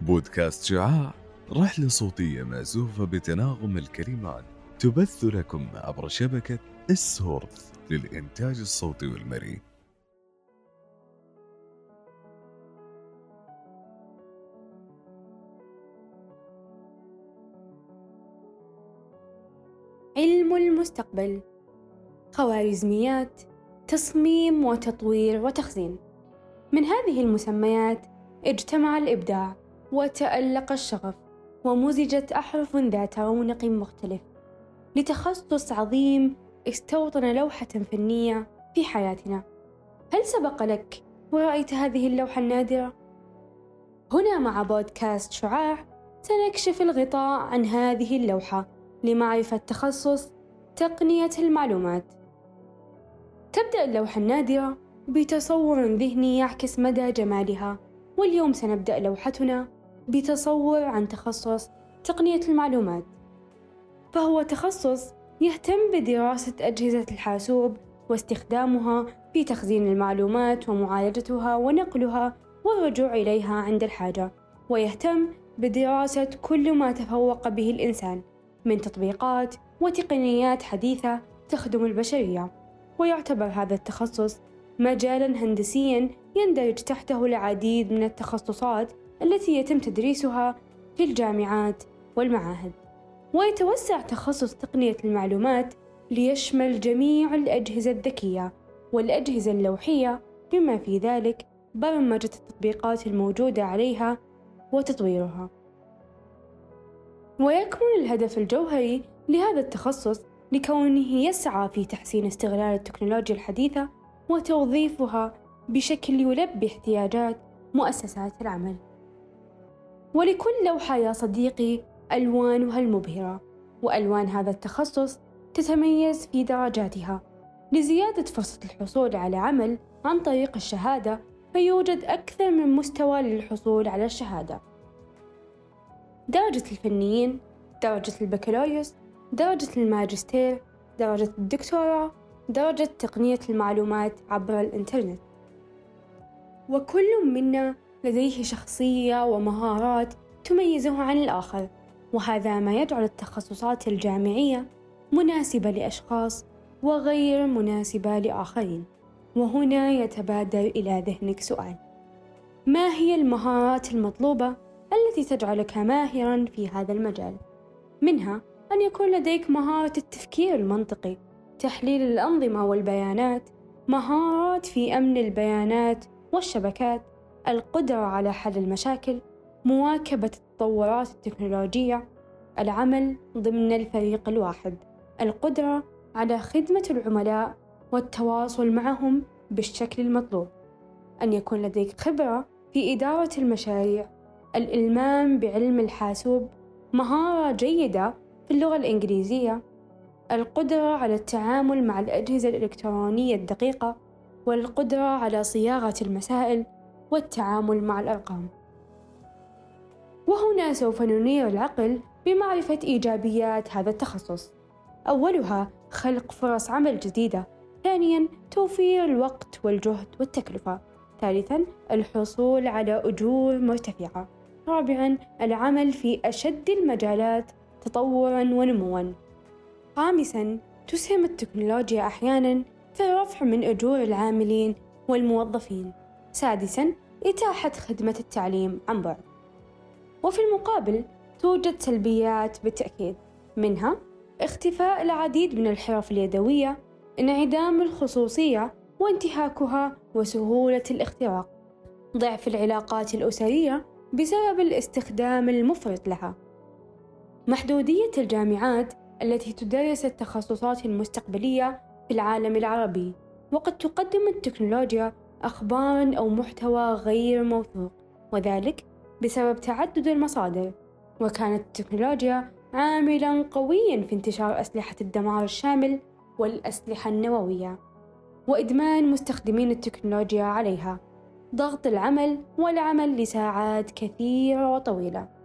بودكاست شعاع رحلة صوتية مأزوفة بتناغم الكلمات تبث لكم عبر شبكة السورث للإنتاج الصوتي والمرئي. علم المستقبل خوارزميات تصميم وتطوير وتخزين. من هذه المسميات اجتمع الإبداع وتألق الشغف ومزجت أحرف ذات رونق مختلف لتخصص عظيم استوطن لوحة فنية في حياتنا. هل سبق لك ورأيت هذه اللوحة النادرة؟ هنا مع بودكاست شعاع سنكشف الغطاء عن هذه اللوحة لمعرفة تخصص تقنية المعلومات. تبدأ اللوحة النادرة بتصور ذهني يعكس مدى جمالها. واليوم سنبدأ لوحتنا بتصور عن تخصص تقنية المعلومات. فهو تخصص يهتم بدراسة أجهزة الحاسوب واستخدامها في تخزين المعلومات ومعالجتها ونقلها والرجوع إليها عند الحاجة. ويهتم بدراسة كل ما تفوق به الإنسان من تطبيقات وتقنيات حديثة تخدم البشرية. ويعتبر هذا التخصص مجالا هندسيا يندرج تحته العديد من التخصصات التي يتم تدريسها في الجامعات والمعاهد. ويتوسع تخصص تقنية المعلومات ليشمل جميع الأجهزة الذكية والأجهزة اللوحية بما في ذلك برمجة التطبيقات الموجودة عليها وتطويرها. ويكمن الهدف الجوهري لهذا التخصص لكونه يسعى في تحسين استغلال التكنولوجيا الحديثة وتوظيفها بشكل يلبي احتياجات مؤسسات العمل. ولكل لوحة يا صديقي ألوانها المبهرة وألوان هذا التخصص تتميز في درجاتها. لزيادة فرصة الحصول على عمل عن طريق الشهادة فيوجد أكثر من مستوى للحصول على الشهادة. درجة الفنيين درجة البكالوريوس درجة الماجستير درجة الدكتوراه درجة تقنية المعلومات عبر الإنترنت. وكل منا لديه شخصية ومهارات تميزه عن الآخر وهذا ما يجعل التخصصات الجامعية مناسبة لأشخاص وغير مناسبة لآخرين. وهنا يتبادر إلى ذهنك سؤال ما هي المهارات المطلوبة التي تجعلك ماهرا في هذا المجال؟ منها أن يكون لديك مهارة التفكير المنطقي تحليل الأنظمة والبيانات مهارات في أمن البيانات والشبكات القدرة على حل المشاكل مواكبة التطورات التكنولوجية العمل ضمن الفريق الواحد القدرة على خدمة العملاء والتواصل معهم بالشكل المطلوب أن يكون لديك خبرة في إدارة المشاريع الإلمام بعلم الحاسوب مهارة جيدة في اللغة الإنجليزية القدرة على التعامل مع الأجهزة الإلكترونية الدقيقة والقدرة على صياغة المسائل والتعامل مع الأرقام. وهنا سوف ننير العقل بمعرفة إيجابيات هذا التخصص. أولها خلق فرص عمل جديدة. ثانيا توفير الوقت والجهد والتكلفة. ثالثا الحصول على أجور مرتفعة. رابعا العمل في أشد المجالات تطورا ونموا. خامسا تسهم التكنولوجيا أحيانا في الرفع من أجور العاملين والموظفين. سادسا إتاحة خدمة التعليم عن بعد. وفي المقابل توجد سلبيات بالتأكيد. منها اختفاء العديد من الحرف اليدوية انعدام الخصوصية وانتهاكها وسهولة الاختراق. ضعف العلاقات الأسرية بسبب الاستخدام المفرط لها. محدودية الجامعات التي تدرس التخصصات المستقبلية في العالم العربي وقد تقدم التكنولوجيا أخبارا أو محتوى غير موثوق وذلك بسبب تعدد المصادر. وكانت التكنولوجيا عاملا قويا في انتشار أسلحة الدمار الشامل والأسلحة النووية وإدمان مستخدمين التكنولوجيا عليها ضغط العمل والعمل لساعات كثيرة وطويلة.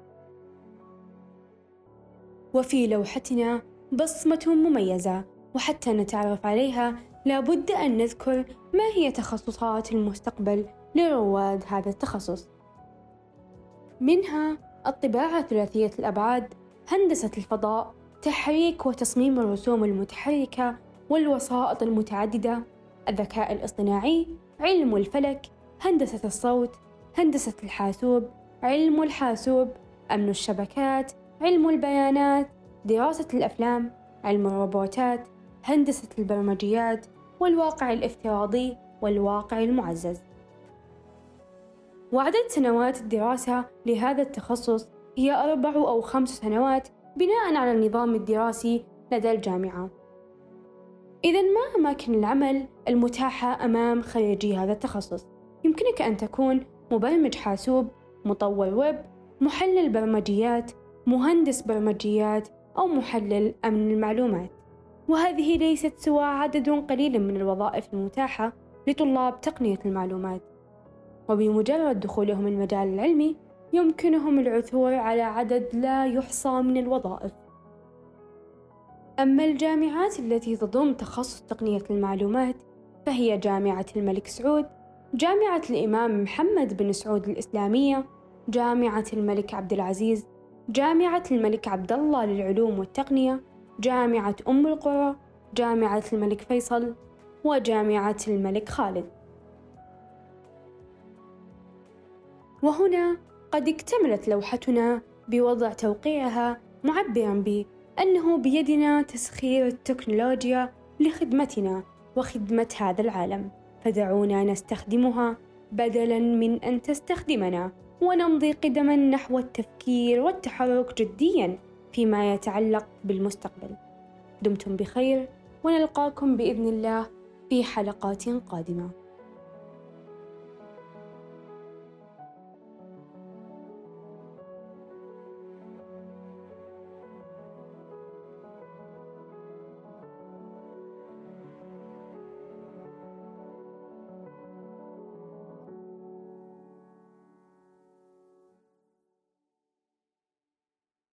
وفي لوحتنا بصمة مميزة وحتى نتعرف عليها لابد أن نذكر ما هي تخصصات المستقبل لرواد هذا التخصص. منها الطباعة ثلاثية الأبعاد هندسة الفضاء تحريك وتصميم الرسوم المتحركة والوسائط المتعددة الذكاء الاصطناعي علم الفلك هندسة الصوت هندسة الحاسوب علم الحاسوب أمن الشبكات علم البيانات دراسة الأفلام علم الروبوتات هندسة البرمجيات والواقع الافتراضي والواقع المعزز وعدد سنوات الدراسة لهذا التخصص هي أربع أو خمس سنوات بناء على النظام الدراسي لدى الجامعة إذا ما أماكن العمل المتاحة أمام خريجي هذا التخصص؟ يمكنك أن تكون مبرمج حاسوب، مطور ويب، محلل برمجيات، مهندس برمجيات، أو محلل أمن المعلومات. وهذه ليست سوى عدد قليل من الوظائف المتاحة لطلاب تقنية المعلومات. وبمجرد دخولهم المجال العلمي يمكنهم العثور على عدد لا يحصى من الوظائف أما الجامعات التي تضم تخصص تقنية المعلومات فهي جامعة الملك سعود جامعة الإمام محمد بن سعود الإسلامية جامعة الملك عبد العزيز جامعة الملك عبد الله للعلوم والتقنية جامعة أم القرى جامعة الملك فيصل وجامعة الملك خالد. وهنا قد اكتملت لوحتنا بوضع توقيعها معبرا بأنه بيدنا تسخير التكنولوجيا لخدمتنا وخدمة هذا العالم. فدعونا نستخدمها بدلا من أن تستخدمنا. ونمضي قدما نحو التفكير والتحرك جديا فيما يتعلق بالمستقبل. دمتم بخير ونلقاكم بإذن الله في حلقات قادمة.